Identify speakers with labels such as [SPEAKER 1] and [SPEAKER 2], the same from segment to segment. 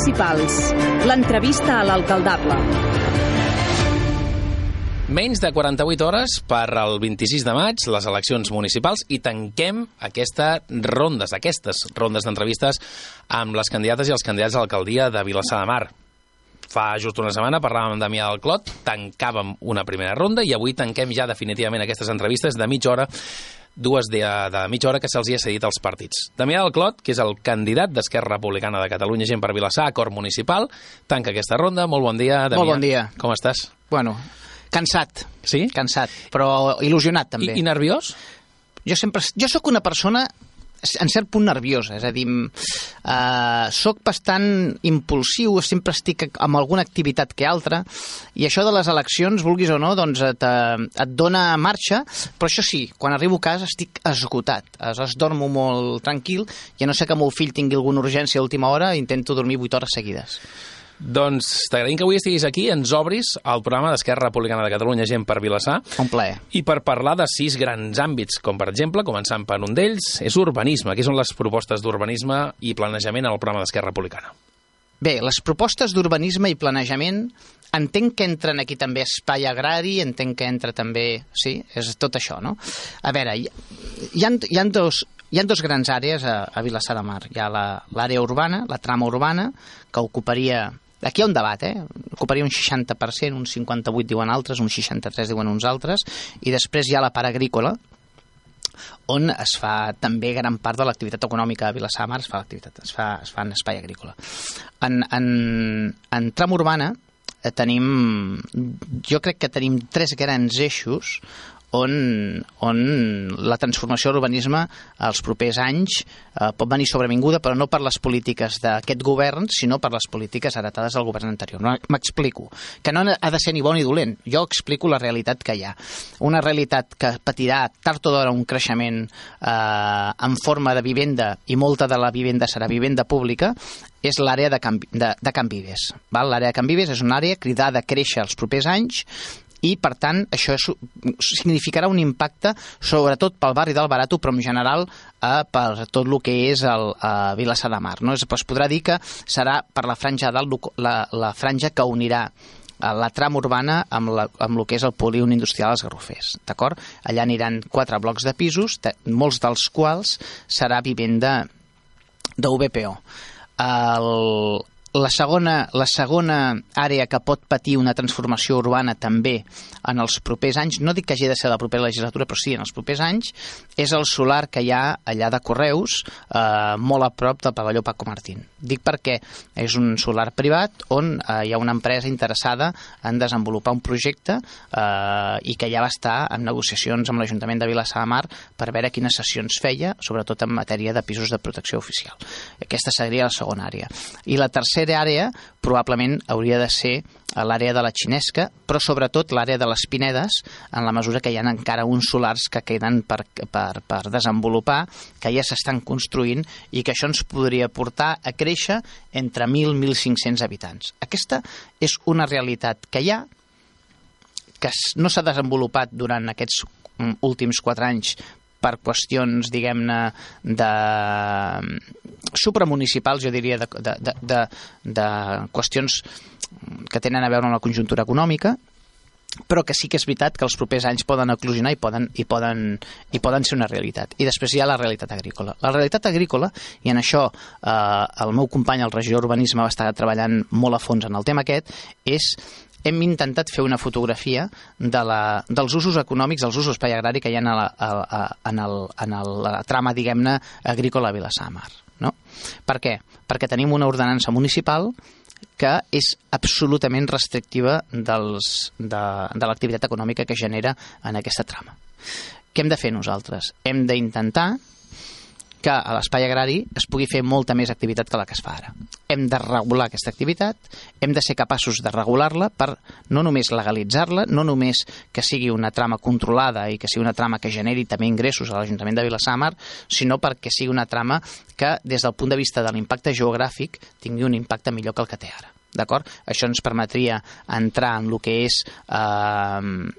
[SPEAKER 1] Municipals. L'entrevista a l'alcaldable.
[SPEAKER 2] Menys de 48 hores per al 26 de maig, les eleccions municipals, i tanquem aquesta rondes, aquestes rondes d'entrevistes amb les candidates i els candidats a l'alcaldia de Vilassar de Mar. Fa just una setmana parlàvem amb Damià del Clot, tancàvem una primera ronda i avui tanquem ja definitivament aquestes entrevistes de mitja hora dues de, de mitja hora que se'ls ha cedit als partits. Damià del Clot, que és el candidat d'Esquerra Republicana de Catalunya, gent per Vilassar, acord municipal, tanca aquesta ronda. Molt bon dia, Damià.
[SPEAKER 3] Molt bon dia.
[SPEAKER 2] Com estàs?
[SPEAKER 3] Bueno, cansat.
[SPEAKER 2] Sí?
[SPEAKER 3] Cansat, però il·lusionat també.
[SPEAKER 2] I, i nerviós?
[SPEAKER 3] Jo sempre... Jo sóc una persona en cert punt nerviosa, és a dir, eh, sóc bastant impulsiu, sempre estic amb alguna activitat que altra, i això de les eleccions, vulguis o no, doncs et, eh, et dona marxa, però això sí, quan arribo a casa estic esgotat, aleshores dormo molt tranquil, i no sé que meu fill tingui alguna urgència a última hora, intento dormir 8 hores seguides.
[SPEAKER 2] Doncs t'agraïm que avui estiguis aquí, ens obris el programa d'Esquerra Republicana de Catalunya, gent per Vilassar.
[SPEAKER 3] Un plaer.
[SPEAKER 2] I per parlar de sis grans àmbits, com per exemple, començant per un d'ells, és urbanisme. Què són les propostes d'urbanisme i planejament al programa d'Esquerra Republicana?
[SPEAKER 3] Bé, les propostes d'urbanisme i planejament entenc que entren aquí també espai agrari, entenc que entra també... Sí, és tot això, no? A veure, hi, hi, ha, hi ha dos, hi ha dos grans àrees a, a Vilassar de Mar. Hi ha l'àrea urbana, la trama urbana, que ocuparia Aquí hi ha un debat, eh? Ocuparia un 60%, un 58 diuen altres, un 63 diuen uns altres, i després hi ha la part agrícola, on es fa també gran part de l'activitat econòmica a Vilassar Mar, es fa es, fa, es fa en espai agrícola. En, en, en tram urbana eh, tenim, jo crec que tenim tres grans eixos on, on la transformació de l'urbanisme als propers anys eh, pot venir sobrevinguda, però no per les polítiques d'aquest govern, sinó per les polítiques heretades del govern anterior. M'explico. Que no ha de ser ni bon ni dolent. Jo explico la realitat que hi ha. Una realitat que patirà tard o d'hora un creixement eh, en forma de vivenda, i molta de la vivenda serà vivenda pública, és l'àrea de, de, de Can Vives. L'àrea de Can Vives és una àrea cridada a créixer els propers anys i, per tant, això és, significarà un impacte sobretot pel barri del Barato, però en general eh, per tot el que és el eh, Vilassar de Mar. No? Es, es podrà dir que serà per la franja dalt la, la franja que unirà eh, la trama urbana amb, la, amb el que és el polígon industrial dels Garrofers, d'acord? Allà aniran quatre blocs de pisos, de, molts dels quals serà vivenda d'UBPO. El, la segona, la segona àrea que pot patir una transformació urbana també en els propers anys, no dic que hagi de ser la propera legislatura, però sí en els propers anys, és el solar que hi ha allà de Correus, eh, molt a prop del pavelló Paco Martín. Dic perquè és un solar privat on eh, hi ha una empresa interessada en desenvolupar un projecte eh, i que ja va estar en negociacions amb l'Ajuntament de Vilassar de Mar per veure quines sessions feia, sobretot en matèria de pisos de protecció oficial. Aquesta seria la segona àrea. I la tercera tercera àrea probablement hauria de ser l'àrea de la xinesca, però sobretot l'àrea de les Pinedes, en la mesura que hi ha encara uns solars que queden per, per, per desenvolupar, que ja s'estan construint i que això ens podria portar a créixer entre 1.000 i 1.500 habitants. Aquesta és una realitat que hi ha, que no s'ha desenvolupat durant aquests mm, últims quatre anys per qüestions, diguem-ne, de supramunicipals, jo diria, de, de, de, de, de qüestions que tenen a veure amb la conjuntura econòmica, però que sí que és veritat que els propers anys poden eclosionar i poden, i poden, i poden ser una realitat. I després hi ha la realitat agrícola. La realitat agrícola, i en això eh, el meu company, el regidor d'Urbanisme, va estar treballant molt a fons en el tema aquest, és hem intentat fer una fotografia de la, dels usos econòmics, dels usos espai agrari que hi ha en, la, a, en, el, en el, la trama, diguem-ne, agrícola Vilassamar. No? Per què? Perquè tenim una ordenança municipal que és absolutament restrictiva dels, de, de l'activitat econòmica que genera en aquesta trama. Què hem de fer nosaltres? Hem d'intentar que a l'espai agrari es pugui fer molta més activitat que la que es fa ara. Hem de regular aquesta activitat, hem de ser capaços de regular-la per no només legalitzar-la, no només que sigui una trama controlada i que sigui una trama que generi també ingressos a l'Ajuntament de Vilassamar, sinó perquè sigui una trama que, des del punt de vista de l'impacte geogràfic, tingui un impacte millor que el que té ara. D'acord? Això ens permetria entrar en el que és eh,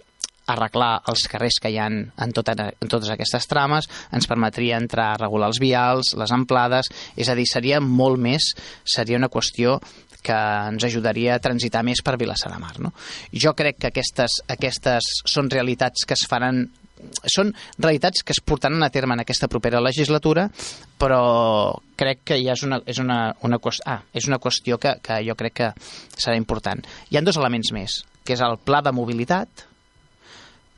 [SPEAKER 3] arreglar els carrers que hi ha en, tota, en totes aquestes trames, ens permetria entrar a regular els vials, les amplades, és a dir, seria molt més, seria una qüestió que ens ajudaria a transitar més per Vilassar de Mar. No? Jo crec que aquestes, aquestes són realitats que es faran són realitats que es portaran a terme en aquesta propera legislatura, però crec que ja és una, és una, una, qüestió, ah, és una qüestió que, que jo crec que serà important. Hi han dos elements més, que és el pla de mobilitat,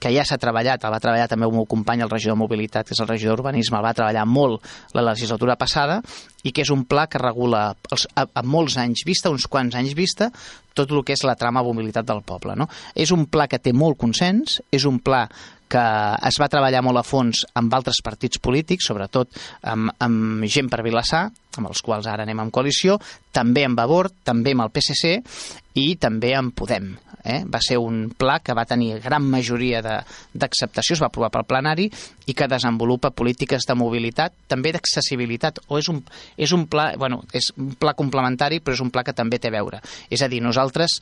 [SPEAKER 3] que ja s'ha treballat, el va treballar també el meu company, el regidor de mobilitat, que és el regidor d'urbanisme, el va treballar molt la legislatura passada, i que és un pla que regula els, a, a molts anys vista, uns quants anys vista, tot el que és la trama mobilitat del poble. No? És un pla que té molt consens, és un pla que es va treballar molt a fons amb altres partits polítics, sobretot amb, amb gent per Vilassar, amb els quals ara anem en coalició, també amb Vavor, també amb el PSC i també amb Podem. Eh? Va ser un pla que va tenir gran majoria d'acceptació, es va aprovar pel plenari i que desenvolupa polítiques de mobilitat, també d'accessibilitat, o és un, és un pla, bueno, és un pla complementari, però és un pla que també té a veure. És a dir, nosaltres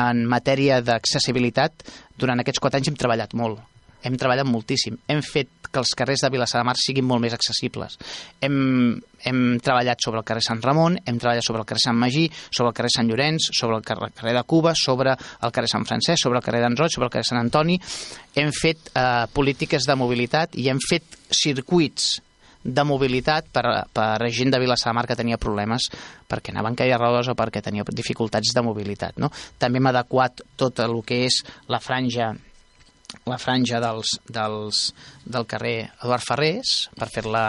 [SPEAKER 3] en matèria d'accessibilitat durant aquests quatre anys hem treballat molt hem treballat moltíssim. Hem fet que els carrers de Vilassar de Mar siguin molt més accessibles. Hem, hem treballat sobre el carrer Sant Ramon, hem treballat sobre el carrer Sant Magí, sobre el carrer Sant Llorenç, sobre el carrer de Cuba, sobre el carrer Sant Francesc, sobre el carrer d'en Roig, sobre el carrer Sant Antoni. Hem fet eh, polítiques de mobilitat i hem fet circuits de mobilitat per, per gent de Vilassar de Mar que tenia problemes perquè anaven caia rodes o perquè tenia dificultats de mobilitat. No? També hem adequat tot el que és la franja la franja dels, dels, del carrer Eduard Ferrés per fer-la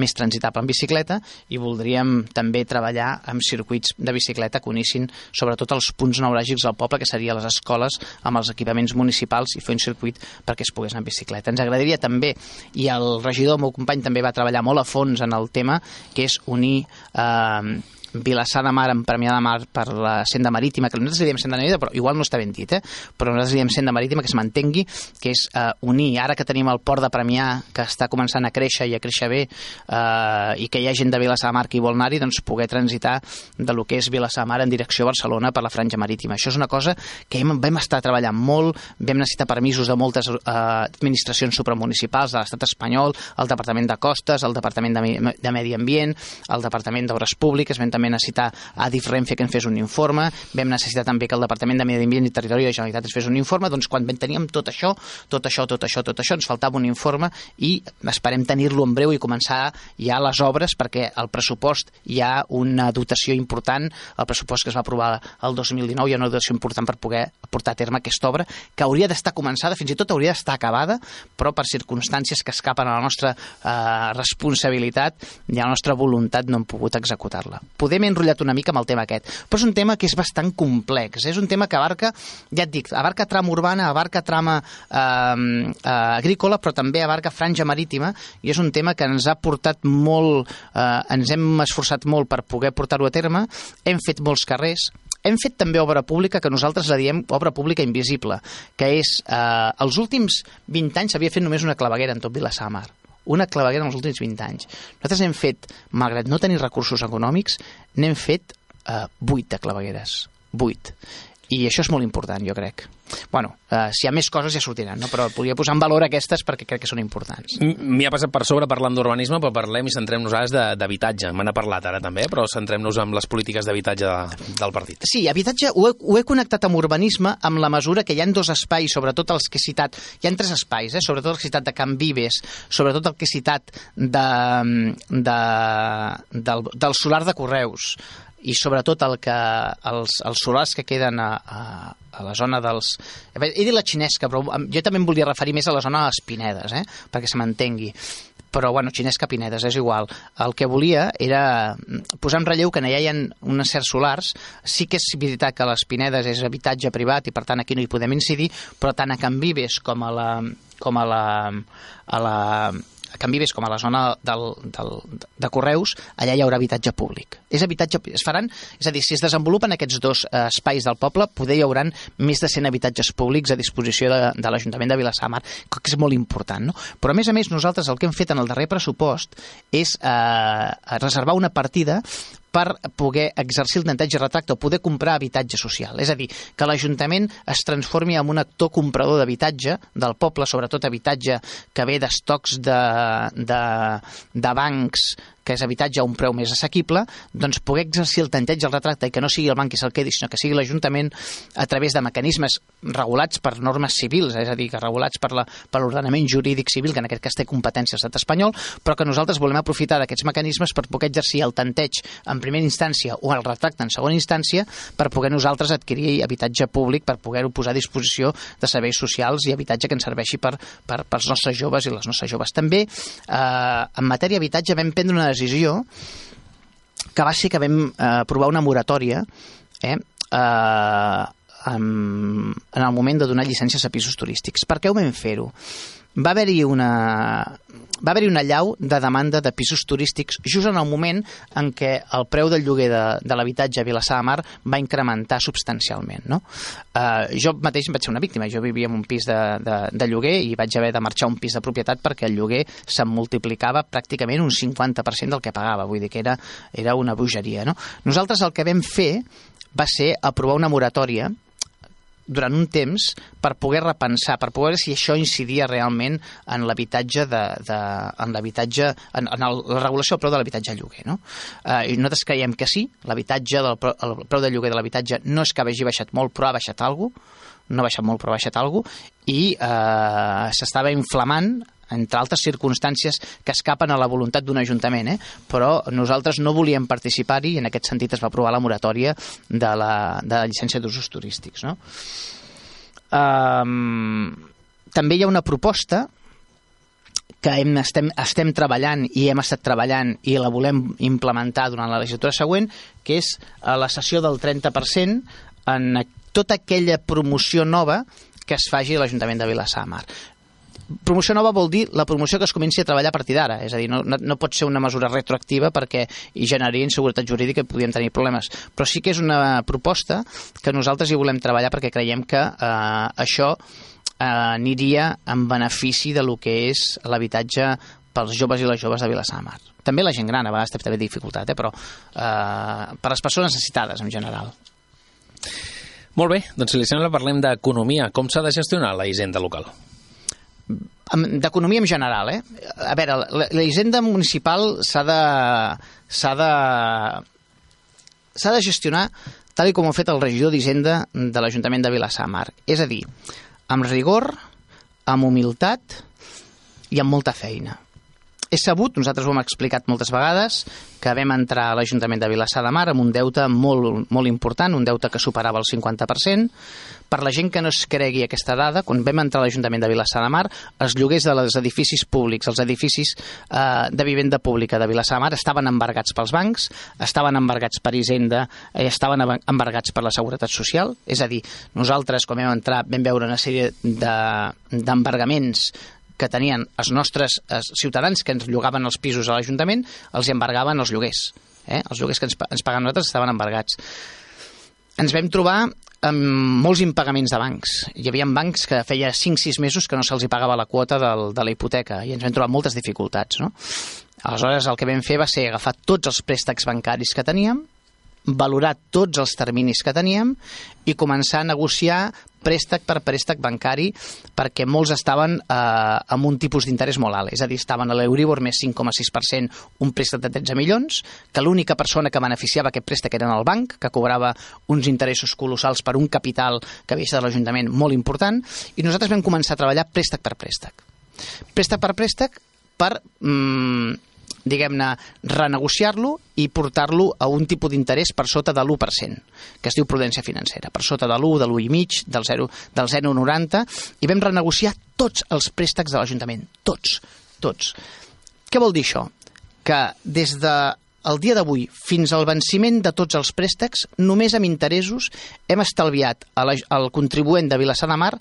[SPEAKER 3] més transitable en bicicleta i voldríem també treballar amb circuits de bicicleta que unissin sobretot els punts neuràgics del poble, que serien les escoles amb els equipaments municipals i fer un circuit perquè es pogués anar en bicicleta. Ens agradaria també, i el regidor, el meu company, també va treballar molt a fons en el tema, que és unir eh, Vilassar de Mar en Premià de Mar per la senda marítima, que nosaltres li diem senda marítima, però igual no està ben dit, eh? però nosaltres li diem senda marítima, que es mantengui, que és eh, unir, ara que tenim el port de Premià, que està començant a créixer i a créixer bé, eh, i que hi ha gent de Vilassar de Mar que hi vol anar-hi, doncs poder transitar de lo que és Vilassar de Mar en direcció a Barcelona per la franja marítima. Això és una cosa que hem, vam estar treballant molt, vam necessitar permisos de moltes eh, administracions supramunicipals de l'estat espanyol, el Departament de Costes, el Departament de, de Medi Ambient, el Departament d'Obres Públiques, vam també necessitar a Adif Renfe que ens fes un informe, vam necessitar també que el Departament de Medi Ambient i Territori de la Generalitat ens fes un informe, doncs quan teníem tot això, tot això, tot això, tot això, ens faltava un informe i esperem tenir-lo en breu i començar ja les obres perquè el pressupost hi ha una dotació important, el pressupost que es va aprovar el 2019 hi ha una dotació important per poder portar a terme aquesta obra que hauria d'estar començada, fins i tot hauria d'estar acabada, però per circumstàncies que escapen a la nostra eh, responsabilitat i a la nostra voluntat no hem pogut executar-la. Podem m'he enrotllat una mica amb el tema aquest, però és un tema que és bastant complex, és un tema que abarca, ja et dic, abarca trama urbana, abarca trama eh, eh, agrícola, però també abarca franja marítima, i és un tema que ens ha portat molt, eh, ens hem esforçat molt per poder portar-ho a terme, hem fet molts carrers, hem fet també obra pública que nosaltres la diem obra pública invisible, que és, eh, els últims 20 anys s'havia fet només una claveguera en tot Vilassar Mar una claveguera en els últims 20 anys. Nosaltres hem fet, malgrat no tenir recursos econòmics, n'hem fet eh, 8 de clavegueres. 8. I això és molt important, jo crec bueno, eh, si hi ha més coses ja sortiran, no? però volia posar en valor aquestes perquè crec que són importants.
[SPEAKER 2] M'hi ha passat per sobre parlant d'urbanisme, però parlem i centrem nosaltres d'habitatge. Me n'ha parlat ara també, però centrem-nos en les polítiques d'habitatge de, del partit.
[SPEAKER 3] Sí, habitatge ho he, ho he connectat amb urbanisme amb la mesura que hi han dos espais, sobretot els que he citat, hi han tres espais, eh? sobretot el que he citat de Can Vives, sobretot el que he citat de, de, del, del solar de Correus, i sobretot el que, els, els solars que queden a, a, a la zona dels... He dit la xinesca, però jo també em volia referir més a la zona de les Pinedes, eh? perquè se m'entengui però bueno, xinesca Pinedes, és igual. El que volia era posar en relleu que allà hi ha uns certs solars, sí que és veritat que les Pinedes és habitatge privat i per tant aquí no hi podem incidir, però tant a Can Vives com a la, com a la, a la Can Vives com a la zona del, del, de Correus, allà hi haurà habitatge públic. És habitatge, es faran, és a dir, si es desenvolupen aquests dos eh, espais del poble, poder hi haurà més de 100 habitatges públics a disposició de, de l'Ajuntament de Vilassamar, que és molt important, no? Però a més a més nosaltres el que hem fet en el darrer pressupost és eh, reservar una partida per poder exercir el tanteig i retracte o poder comprar habitatge social. És a dir, que l'Ajuntament es transformi en un actor comprador d'habitatge del poble, sobretot habitatge que ve d'estocs de, de, de bancs que és habitatge a un preu més assequible, doncs poder exercir el tanteig al retracte i que no sigui el banc qui se'l quedi, sinó que sigui l'Ajuntament a través de mecanismes regulats per normes civils, és a dir, que regulats per l'ordenament jurídic civil, que en aquest cas té competència l'estat espanyol, però que nosaltres volem aprofitar d'aquests mecanismes per poder exercir el tanteig en primera instància o el retracte en segona instància per poder nosaltres adquirir habitatge públic, per poder-ho posar a disposició de serveis socials i habitatge que ens serveixi per, per, pels nostres joves i les nostres joves. També, eh, en matèria d'habitatge, vam prendre una decisió que va ser que vam eh, aprovar una moratòria eh, eh, en, en el moment de donar llicències a pisos turístics. Per què ho vam fer-ho? Va haver-hi una, va haver-hi una llau de demanda de pisos turístics just en el moment en què el preu del lloguer de, de l'habitatge a Vilassar de Mar va incrementar substancialment. No? Uh, jo mateix vaig ser una víctima. Jo vivia en un pis de, de, de lloguer i vaig haver de marxar a un pis de propietat perquè el lloguer se'm multiplicava pràcticament un 50% del que pagava. Vull dir que era, era una bogeria. No? Nosaltres el que vam fer va ser aprovar una moratòria durant un temps per poder repensar, per poder si això incidia realment en l'habitatge de, de, en l'habitatge en, en el, la regulació del preu de l'habitatge lloguer, no? Eh, I nosaltres creiem que sí, l'habitatge del el preu de lloguer de l'habitatge no és que hagi baixat molt, però ha baixat alguna no ha baixat molt, però ha baixat alguna i eh, s'estava inflamant entre altres circumstàncies que escapen a la voluntat d'un ajuntament, eh? però nosaltres no volíem participar-hi i en aquest sentit es va aprovar la moratòria de la, de la llicència d'usos turístics. No? Um, també hi ha una proposta que hem, estem, estem treballant i hem estat treballant i la volem implementar durant la legislatura següent, que és la sessió del 30% en tota aquella promoció nova que es faci a l'Ajuntament de Vilassar Mar promoció nova vol dir la promoció que es comenci a treballar a partir d'ara, és a dir, no, no, pot ser una mesura retroactiva perquè hi generaria inseguretat jurídica i podríem tenir problemes, però sí que és una proposta que nosaltres hi volem treballar perquè creiem que eh, això eh, aniria en benefici de lo que és l'habitatge pels joves i les joves de Vilassar de Mar. També la gent gran, a vegades té també dificultat, eh, però eh, per les persones necessitades en general.
[SPEAKER 2] Molt bé, doncs si li sembla parlem d'economia. Com s'ha de gestionar la hisenda local?
[SPEAKER 3] D'economia en general, eh? A veure, la, la hisenda municipal s'ha de s'ha de s'ha de gestionar tal com ho ha fet el regidor d'Hisenda de l'Ajuntament de Vilassar. És a dir, amb rigor, amb humilitat i amb molta feina. És sabut, nosaltres ho hem explicat moltes vegades, que vam entrar a l'Ajuntament de Vilassar de Mar amb un deute molt, molt important, un deute que superava el 50%. Per la gent que no es cregui aquesta dada, quan vam entrar a l'Ajuntament de Vilassar de Mar, els lloguers dels edificis públics, els edificis eh, de vivenda pública de Vilassar de Mar estaven embargats pels bancs, estaven embargats per Hisenda, eh, estaven embargats per la Seguretat Social, és a dir, nosaltres, quan vam entrar, vam veure una sèrie d'embargaments de, que tenien els nostres els ciutadans que ens llogaven els pisos a l'Ajuntament, els embargaven els lloguers. Eh? Els lloguers que ens, ens pagaven nosaltres estaven embargats. Ens vam trobar amb molts impagaments de bancs. Hi havia bancs que feia 5-6 mesos que no se'ls pagava la quota del, de la hipoteca i ens vam trobar moltes dificultats. No? Aleshores, el que vam fer va ser agafar tots els préstecs bancaris que teníem, valorar tots els terminis que teníem i començar a negociar préstec per préstec bancari perquè molts estaven eh, amb un tipus d'interès molt alt, és a dir, estaven a l'Euribor més 5,6%, un préstec de 13 milions, que l'única persona que beneficiava aquest préstec era el banc, que cobrava uns interessos colossals per un capital que havia de l'Ajuntament molt important, i nosaltres vam començar a treballar préstec per préstec. Préstec per préstec per mm, diguem-ne, renegociar-lo i portar-lo a un tipus d'interès per sota de l'1%, que es diu prudència financera, per sota de l'1, de l'1,5, del 0, del 0,90, i vam renegociar tots els préstecs de l'Ajuntament, tots, tots. Què vol dir això? Que des de el dia d'avui fins al venciment de tots els préstecs, només amb interessos hem estalviat al contribuent de Vilassar de Mar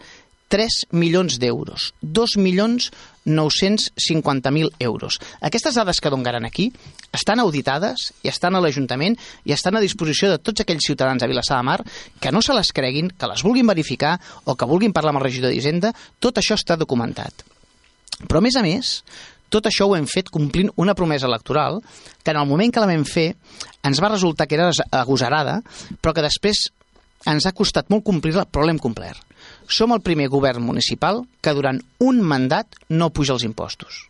[SPEAKER 3] 3 milions d'euros, 2 milions 950.000 euros. Aquestes dades que donaran aquí estan auditades i estan a l'Ajuntament i estan a disposició de tots aquells ciutadans de Vilassar de Mar que no se les creguin, que les vulguin verificar o que vulguin parlar amb el regidor d'Hisenda, tot això està documentat. Però, a més a més, tot això ho hem fet complint una promesa electoral que en el moment que la vam fer ens va resultar que era agosarada, però que després ens ha costat molt complir-la, però l'hem complert. Som el primer govern municipal que durant un mandat no puja els impostos.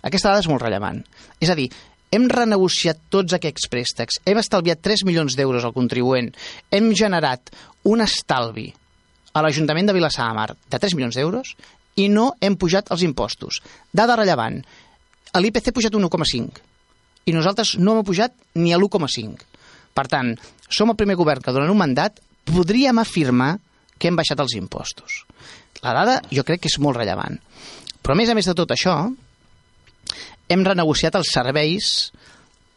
[SPEAKER 3] Aquesta dada és molt rellevant. És a dir, hem renegociat tots aquests préstecs, hem estalviat 3 milions d'euros al contribuent, hem generat un estalvi a l'Ajuntament de Vilassar de Mar de 3 milions d'euros i no hem pujat els impostos. Dada rellevant, l'IPC ha pujat un 1,5 i nosaltres no hem pujat ni a l'1,5. Per tant, som el primer govern que durant un mandat podríem afirmar que hem baixat els impostos. La dada jo crec que és molt rellevant. Però a més a més de tot això, hem renegociat els serveis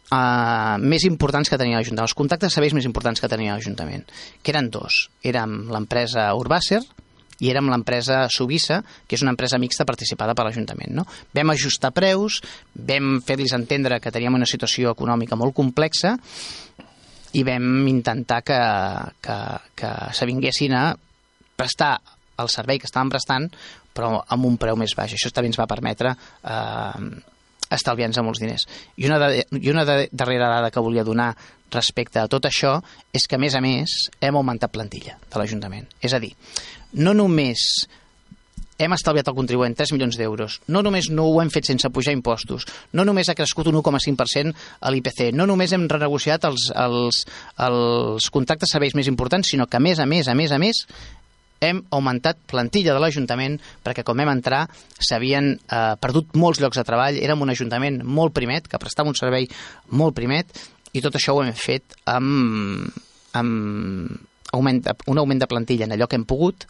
[SPEAKER 3] uh, més importants que tenia l'Ajuntament, els contractes de serveis més importants que tenia l'Ajuntament, que eren dos. Érem l'empresa Urbàcer i érem l'empresa Subissa, que és una empresa mixta participada per l'Ajuntament. No? Vam ajustar preus, vam fer-los entendre que teníem una situació econòmica molt complexa i vam intentar que, que, que s'avinguessin a prestar el servei que estàvem prestant, però amb un preu més baix. Això també ens va permetre eh, estalviant-se molts diners. I una, de, I una de, darrera dada que volia donar respecte a tot això és que, a més a més, hem augmentat plantilla de l'Ajuntament. És a dir, no només hem estalviat al contribuent 3 milions d'euros. No només no ho hem fet sense pujar impostos, no només ha crescut un 1,5% a l'IPC, no només hem renegociat els, els, els contractes serveis més importants, sinó que a més a més, a més a més, hem augmentat plantilla de l'Ajuntament perquè com vam entrar s'havien eh, perdut molts llocs de treball, érem un Ajuntament molt primet, que prestava un servei molt primet i tot això ho hem fet amb, amb augment, un augment de plantilla en allò que hem pogut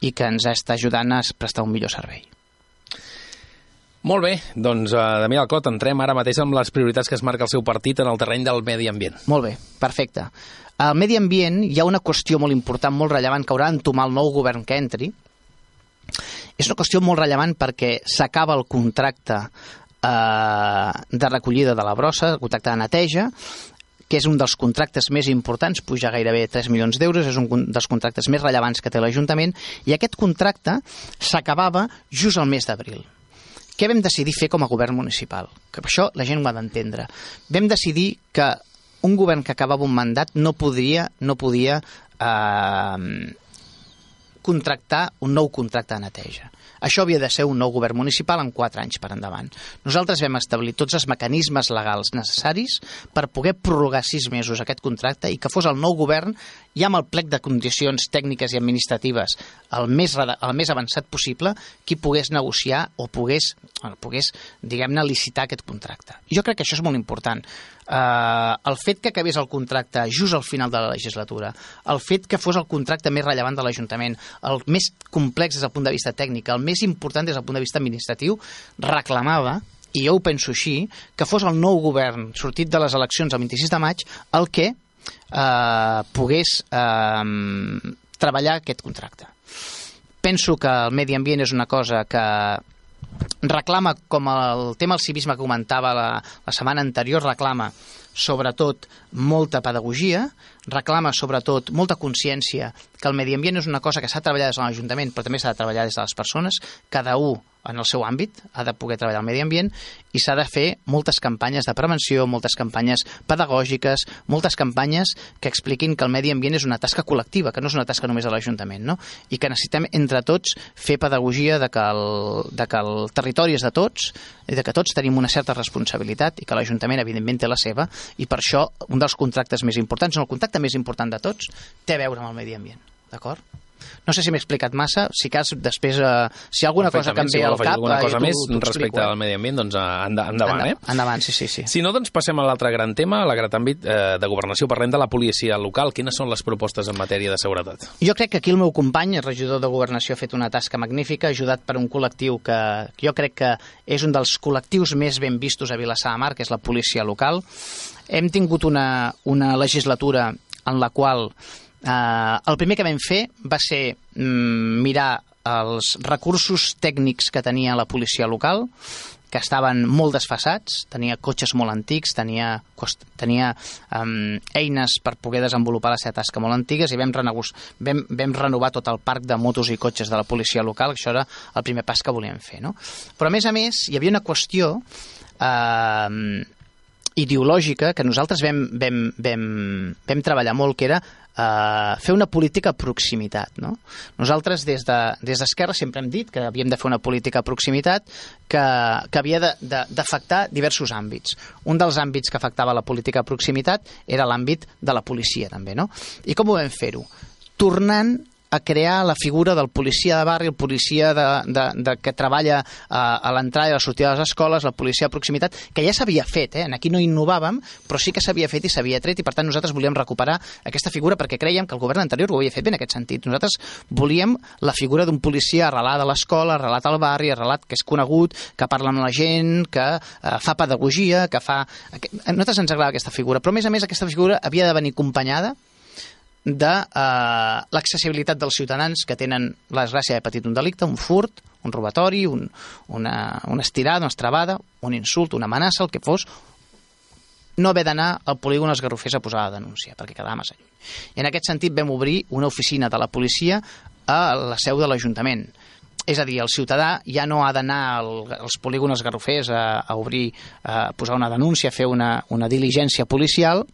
[SPEAKER 3] i que ens està ajudant a prestar un millor servei.
[SPEAKER 2] Molt bé, doncs, uh, Damià Alcot, entrem ara mateix amb les prioritats que es marca el seu partit en el terreny del medi ambient.
[SPEAKER 3] Molt bé, perfecte. Al medi ambient hi ha una qüestió molt important, molt rellevant, que haurà d'entomar el nou govern que entri. És una qüestió molt rellevant perquè s'acaba el contracte eh, de recollida de la brossa, el contracte de neteja, que és un dels contractes més importants, puja gairebé 3 milions d'euros, és un dels contractes més rellevants que té l'Ajuntament, i aquest contracte s'acabava just al mes d'abril. Què vam decidir fer com a govern municipal? Que això la gent ho ha d'entendre. Vam decidir que un govern que acabava un mandat no podria, no podia eh, contractar un nou contracte de neteja. Això havia de ser un nou govern municipal en quatre anys per endavant. Nosaltres vam establir tots els mecanismes legals necessaris per poder prorrogar sis mesos aquest contracte i que fos el nou govern ja amb el plec de condicions tècniques i administratives el més, el més avançat possible qui pogués negociar o pogués, pogués diguem-ne, licitar aquest contracte. Jo crec que això és molt important eh, el fet que acabés el contracte just al final de la legislatura, el fet que fos el contracte més rellevant de l'Ajuntament, el més complex des del punt de vista tècnic, el més important des del punt de vista administratiu, reclamava i jo ho penso així, que fos el nou govern sortit de les eleccions el 26 de maig el que eh, pogués eh, treballar aquest contracte. Penso que el medi ambient és una cosa que reclama, com el tema del civisme que comentava la, la setmana anterior, reclama sobretot molta pedagogia, reclama sobretot molta consciència que el medi ambient és una cosa que s'ha treballat des de l'Ajuntament però també s'ha de treballar des de les persones, cada un en el seu àmbit, ha de poder treballar el medi ambient i s'ha de fer moltes campanyes de prevenció, moltes campanyes pedagògiques, moltes campanyes que expliquin que el medi ambient és una tasca col·lectiva, que no és una tasca només de l'Ajuntament, no? i que necessitem entre tots fer pedagogia de que el, de que el territori és de tots, i de que tots tenim una certa responsabilitat i que l'Ajuntament evidentment té la seva i per això un dels contractes més importants, no el contracte més important de tots, té a veure amb el medi ambient. D'acord? No sé si m'he explicat massa, si cas després, eh, si hi ha alguna cosa que em ve
[SPEAKER 2] si
[SPEAKER 3] al cap...
[SPEAKER 2] alguna
[SPEAKER 3] eh,
[SPEAKER 2] cosa més respecte
[SPEAKER 3] explico,
[SPEAKER 2] al medi ambient, doncs eh, endavant, eh?
[SPEAKER 3] Endavant, sí, sí, sí.
[SPEAKER 2] Si no, doncs passem a l'altre gran tema, a l'agrat àmbit eh, de governació. Parlem de la policia local. Quines són les propostes en matèria de seguretat?
[SPEAKER 3] Jo crec que aquí el meu company, el regidor de Governació, ha fet una tasca magnífica, ajudat per un col·lectiu que, que jo crec que és un dels col·lectius més ben vistos a Vilassar de Mar, que és la policia local. Hem tingut una, una legislatura en la qual eh, el primer que vam fer va ser mm, mirar els recursos tècnics que tenia la policia local, que estaven molt desfassats, tenia cotxes molt antics, tenia, tenia um, eines per poder desenvolupar la seva tasca molt antigues i vam, vam, vam renovar tot el parc de motos i cotxes de la policia local, això era el primer pas que volíem fer. No? Però a més a més hi havia una qüestió eh, ideològica que nosaltres vam, vam, vam, vam treballar molt, que era eh, fer una política a proximitat. No? Nosaltres des d'Esquerra de, des sempre hem dit que havíem de fer una política a proximitat que, que havia d'afectar diversos àmbits. Un dels àmbits que afectava la política a proximitat era l'àmbit de la policia també. No? I com ho vam fer-ho? Tornant a crear la figura del policia de barri, el policia de, de, de que treballa a, a l'entrada i a la sortida de les escoles, la policia de proximitat, que ja s'havia fet, eh? aquí no innovàvem, però sí que s'havia fet i s'havia tret, i per tant nosaltres volíem recuperar aquesta figura perquè creiem que el govern anterior ho havia fet bé en aquest sentit. Nosaltres volíem la figura d'un policia arrelat a l'escola, arrelat al barri, arrelat que és conegut, que parla amb la gent, que eh, fa pedagogia, que fa... A nosaltres ens agrada aquesta figura, però a més a més aquesta figura havia de venir acompanyada de eh, l'accessibilitat dels ciutadans que tenen la desgràcia de patit un delicte, un furt, un robatori, un, una, una estirada, una estrabada, un insult, una amenaça, el que fos, no haver d'anar al polígon els garrofers a posar la denúncia, perquè quedava massa lluny. I en aquest sentit vam obrir una oficina de la policia a la seu de l'Ajuntament. És a dir, el ciutadà ja no ha d'anar als polígons garrofers a, a obrir, a posar una denúncia, a fer una, una diligència policial,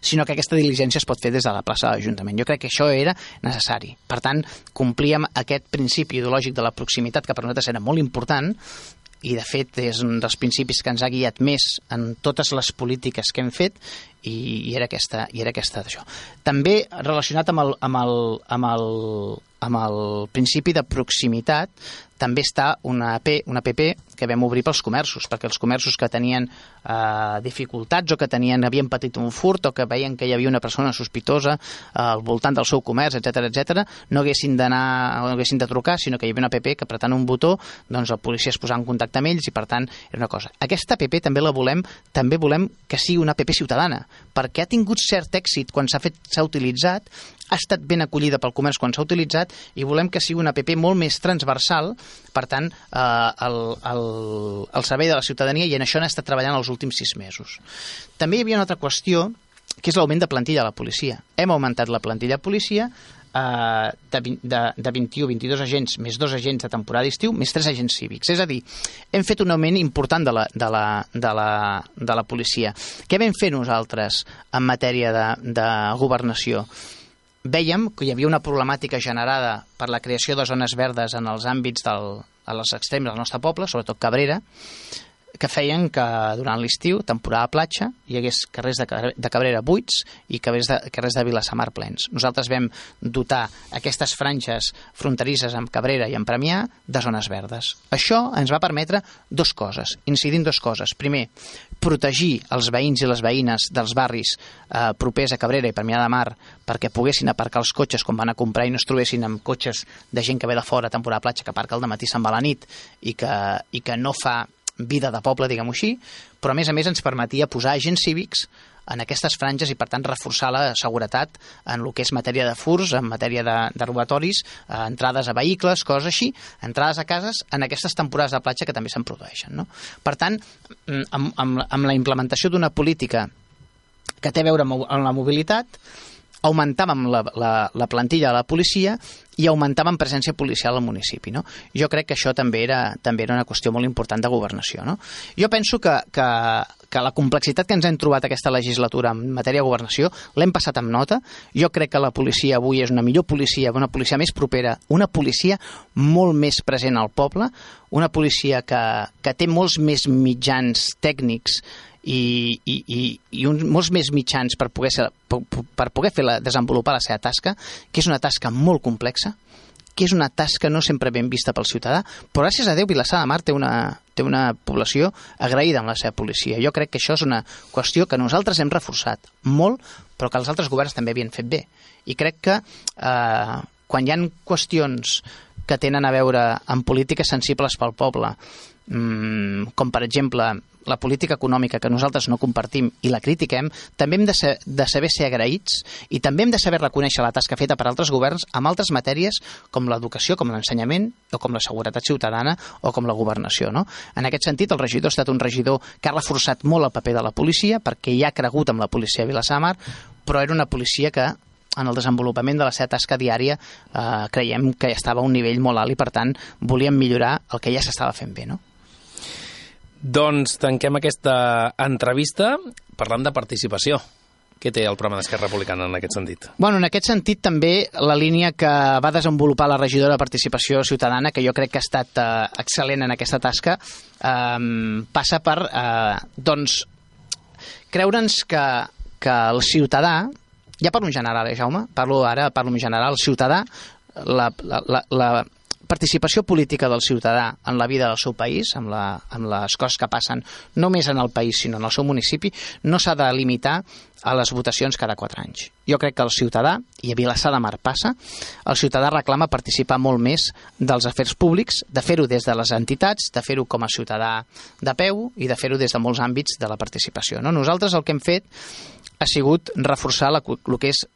[SPEAKER 3] sinó que aquesta diligència es pot fer des de la plaça de l'Ajuntament. Jo crec que això era necessari. Per tant, complíem aquest principi ideològic de la proximitat, que per nosaltres era molt important, i de fet és un dels principis que ens ha guiat més en totes les polítiques que hem fet i, i era aquesta i era aquesta d'això. També relacionat amb el, amb, el, amb, el, amb el principi de proximitat també està una, AP, una PP que vam obrir pels comerços, perquè els comerços que tenien eh, dificultats o que tenien, havien patit un furt o que veien que hi havia una persona sospitosa eh, al voltant del seu comerç, etc etc, no haguessin d'anar no haguessin de trucar, sinó que hi havia una app que apretant un botó, doncs el policia es posava en contacte amb ells i per tant era una cosa. Aquesta app també la volem, també volem que sigui una app ciutadana, perquè ha tingut cert èxit quan s'ha fet s'ha utilitzat ha estat ben acollida pel comerç quan s'ha utilitzat i volem que sigui una app molt més transversal, per tant, eh, el, el, el servei de la ciutadania i en això han estat treballant els últims sis mesos. També hi havia una altra qüestió, que és l'augment de plantilla de la policia. Hem augmentat la plantilla de policia eh, de, de, de 21-22 agents més dos agents de temporada d'estiu més tres agents cívics. És a dir, hem fet un augment important de la, de la, de la, de la policia. Què vam fer nosaltres en matèria de, de governació? Vèiem que hi havia una problemàtica generada per la creació de zones verdes en els àmbits del, a les extrems del nostre poble, sobretot Cabrera, que feien que durant l'estiu, temporada platja, hi hagués carrers de, de Cabrera buits i carrers de, carrers de Vilassamar plens. Nosaltres vam dotar aquestes franges fronterisses amb Cabrera i amb Premià de zones verdes. Això ens va permetre dos coses, incidir en dos coses. Primer, protegir els veïns i les veïnes dels barris eh, propers a Cabrera i Premià de Mar perquè poguessin aparcar els cotxes quan van a comprar i no es trobessin amb cotxes de gent que ve de fora a temporada platja que aparca al matí se'n va a la nit i que, i que no fa vida de poble, diguem-ho així, però a més a més ens permetia posar agents cívics en aquestes franges i, per tant, reforçar la seguretat en el que és matèria de furs, en matèria de, de robatoris, eh, entrades a vehicles, coses així, entrades a cases en aquestes temporades de platja que també se'n produeixen. No? Per tant, mm, amb, amb, amb la implementació d'una política que té a veure amb la mobilitat, augmentàvem la, la, la plantilla de la policia i augmentàvem presència policial al municipi. No? Jo crec que això també era, també era una qüestió molt important de governació. No? Jo penso que, que, que la complexitat que ens hem trobat aquesta legislatura en matèria de governació l'hem passat amb nota. Jo crec que la policia avui és una millor policia, una policia més propera, una policia molt més present al poble, una policia que, que té molts més mitjans tècnics i, i, i, i uns, molts més mitjans per poder, ser, per, per poder fer la, desenvolupar la seva tasca, que és una tasca molt complexa, que és una tasca no sempre ben vista pel ciutadà, però gràcies a Déu Vilassar de Mar té una, té una població agraïda amb la seva policia. Jo crec que això és una qüestió que nosaltres hem reforçat molt, però que els altres governs també havien fet bé. I crec que eh, quan hi han qüestions que tenen a veure amb polítiques sensibles pel poble, mmm, com per exemple la política econòmica que nosaltres no compartim i la critiquem, també hem de, ser, de saber ser agraïts i també hem de saber reconèixer la tasca feta per altres governs amb altres matèries com l'educació, com l'ensenyament o com la seguretat ciutadana o com la governació. No? En aquest sentit, el regidor ha estat un regidor que ha reforçat molt el paper de la policia perquè hi ha cregut amb la policia a Vilassamar, però era una policia que en el desenvolupament de la seva tasca diària eh, creiem que estava a un nivell molt alt i per tant volíem millorar el que ja s'estava fent bé, no?
[SPEAKER 2] Doncs tanquem aquesta entrevista parlant de participació. Què té el programa d'Esquerra Republicana en aquest sentit?
[SPEAKER 3] Bueno, en aquest sentit també la línia que va desenvolupar la regidora de Participació Ciutadana, que jo crec que ha estat eh, excel·lent en aquesta tasca, eh, passa per eh, doncs, creure'ns que, que el ciutadà, ja parlo en general, eh, Jaume? Parlo ara, parlo en general, el ciutadà, la, la, la, la participació política del ciutadà en la vida del seu país, amb, la, amb les coses que passen no només en el país sinó en el seu municipi, no s'ha de limitar a les votacions cada quatre anys. Jo crec que el ciutadà, i a Vilassar de Mar passa, el ciutadà reclama participar molt més dels afers públics, de fer-ho des de les entitats, de fer-ho com a ciutadà de peu i de fer-ho des de molts àmbits de la participació. No? Nosaltres el que hem fet ha sigut reforçar la, el que és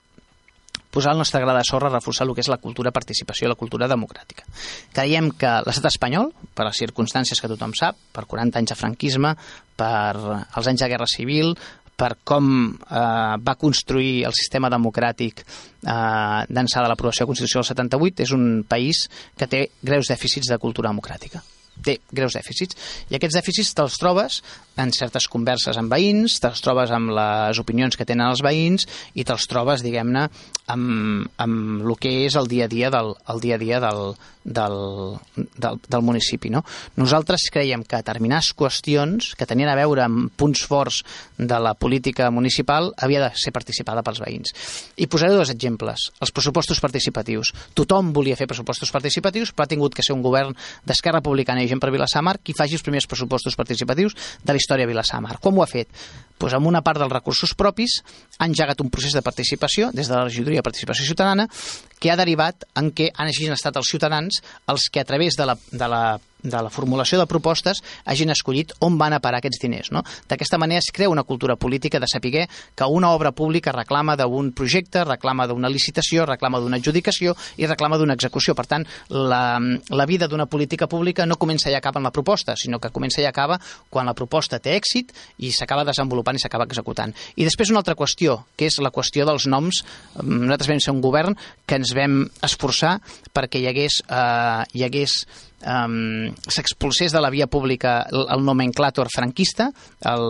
[SPEAKER 3] posar el nostre gra de sorra a reforçar el que és la cultura participació, la cultura democràtica. Creiem que l'estat espanyol, per les circumstàncies que tothom sap, per 40 anys de franquisme, per els anys de guerra civil, per com eh, va construir el sistema democràtic eh, d'ençà de l'aprovació de la Constitució del 78, és un país que té greus dèficits de cultura democràtica té greus dèficits. I aquests dèficits te'ls trobes en certes converses amb veïns, te'ls trobes amb les opinions que tenen els veïns i te'ls trobes, diguem-ne, amb, amb el que és el dia a dia del, el dia a dia del, del, del, del municipi. No? Nosaltres creiem que determinades qüestions que tenien a veure amb punts forts de la política municipal havia de ser participada pels veïns. I posaré dos exemples. Els pressupostos participatius. Tothom volia fer pressupostos participatius, però ha tingut que ser un govern d'Esquerra Republicana gent per Vilassamar qui faci els primers pressupostos participatius de la història de Vilassamar. Com ho ha fet? Pues amb una part dels recursos propis ha engegat un procés de participació des de la regidoria de participació ciutadana que ha derivat en què han estat els ciutadans els que a través de la, de la de la formulació de propostes hagin escollit on van a parar aquests diners. No? D'aquesta manera es crea una cultura política de saber que una obra pública reclama d'un projecte, reclama d'una licitació, reclama d'una adjudicació i reclama d'una execució. Per tant, la, la vida d'una política pública no comença i acaba en la proposta, sinó que comença i acaba quan la proposta té èxit i s'acaba desenvolupant i s'acaba executant. I després una altra qüestió, que és la qüestió dels noms. Nosaltres vam ser un govern que vam esforçar perquè hi hagués, eh, hi hagués um, s'expulsés de la via pública el, el nomenclàtor franquista, el,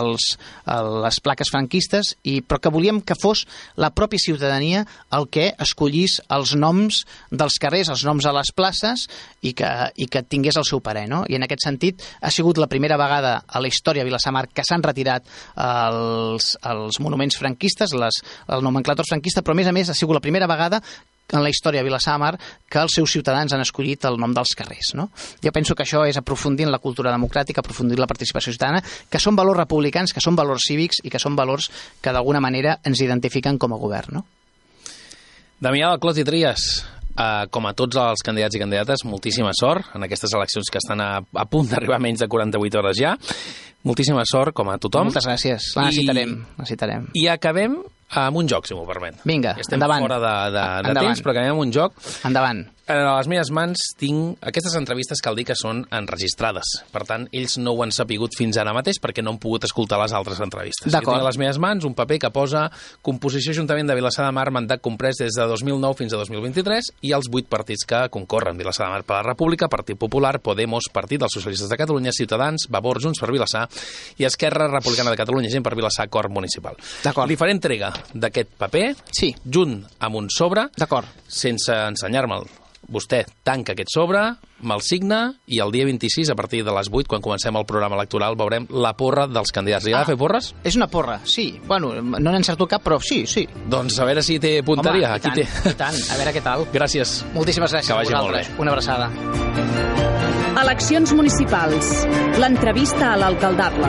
[SPEAKER 3] els, el, les plaques franquistes, i, però que volíem que fos la pròpia ciutadania el que escollís els noms dels carrers, els noms a les places, i que, i que tingués el seu parer. No? I en aquest sentit ha sigut la primera vegada a la història de Vilassamar que s'han retirat els, els monuments franquistes, les, el nomenclàtor franquista, però a més a més ha sigut la primera vegada en la història de Vilassamar que els seus ciutadans han escollit el nom dels carrers. No? Jo penso que això és aprofundir en la cultura democràtica, aprofundir en la participació ciutadana, que són valors republicans, que són valors cívics i que són valors que d'alguna manera ens identifiquen com a govern. No?
[SPEAKER 2] Damià Clos i Trias, Uh, com a tots els candidats i candidates, moltíssima sort en aquestes eleccions que estan a, a punt d'arribar menys de 48 hores ja. Moltíssima sort, com a tothom.
[SPEAKER 3] Moltes gràcies. La necessitarem. I, necessitarem.
[SPEAKER 2] I acabem amb un joc, si m'ho permet.
[SPEAKER 3] Vinga,
[SPEAKER 2] Estem
[SPEAKER 3] endavant.
[SPEAKER 2] fora de, de, de
[SPEAKER 3] endavant.
[SPEAKER 2] temps, però acabem amb un joc.
[SPEAKER 3] Endavant.
[SPEAKER 2] A les meves mans tinc... Aquestes entrevistes cal dir que són enregistrades. Per tant, ells no ho han sapigut fins ara mateix perquè no han pogut escoltar les altres entrevistes.
[SPEAKER 3] D'acord.
[SPEAKER 2] Tinc a les meves mans un paper que posa composició Ajuntament de Vilassar de Mar, mandat comprès des de 2009 fins a 2023 i els vuit partits que concorren. Vilassar de Mar per la República, Partit Popular, Podemos, Partit dels Socialistes de Catalunya, Ciutadans, Vavor, Junts per Vilassar i Esquerra Republicana de Catalunya, gent per Vilassar, Cor Municipal.
[SPEAKER 3] D'acord.
[SPEAKER 2] Li faré entrega d'aquest paper
[SPEAKER 3] Sí.
[SPEAKER 2] junt amb un sobre
[SPEAKER 3] D'acord.
[SPEAKER 2] sense ensenyar-me'l. Vostè tanca aquest sobre, me'l signa i el dia 26, a partir de les 8, quan comencem el programa electoral, veurem la porra dels candidats. Li ha
[SPEAKER 3] Ah.
[SPEAKER 2] de fer porres?
[SPEAKER 3] És una porra, sí. Bueno, no n'encerto cap, però sí, sí.
[SPEAKER 2] Doncs a veure si té punteria.
[SPEAKER 3] Home, i
[SPEAKER 2] Aquí
[SPEAKER 3] tant,
[SPEAKER 2] té.
[SPEAKER 3] i tant. A veure què tal.
[SPEAKER 2] Gràcies.
[SPEAKER 3] Moltíssimes gràcies
[SPEAKER 2] Que vagi
[SPEAKER 3] a
[SPEAKER 2] molt
[SPEAKER 3] vosaltres.
[SPEAKER 2] bé.
[SPEAKER 3] Una abraçada.
[SPEAKER 1] Eleccions municipals. L'entrevista a l'alcaldable.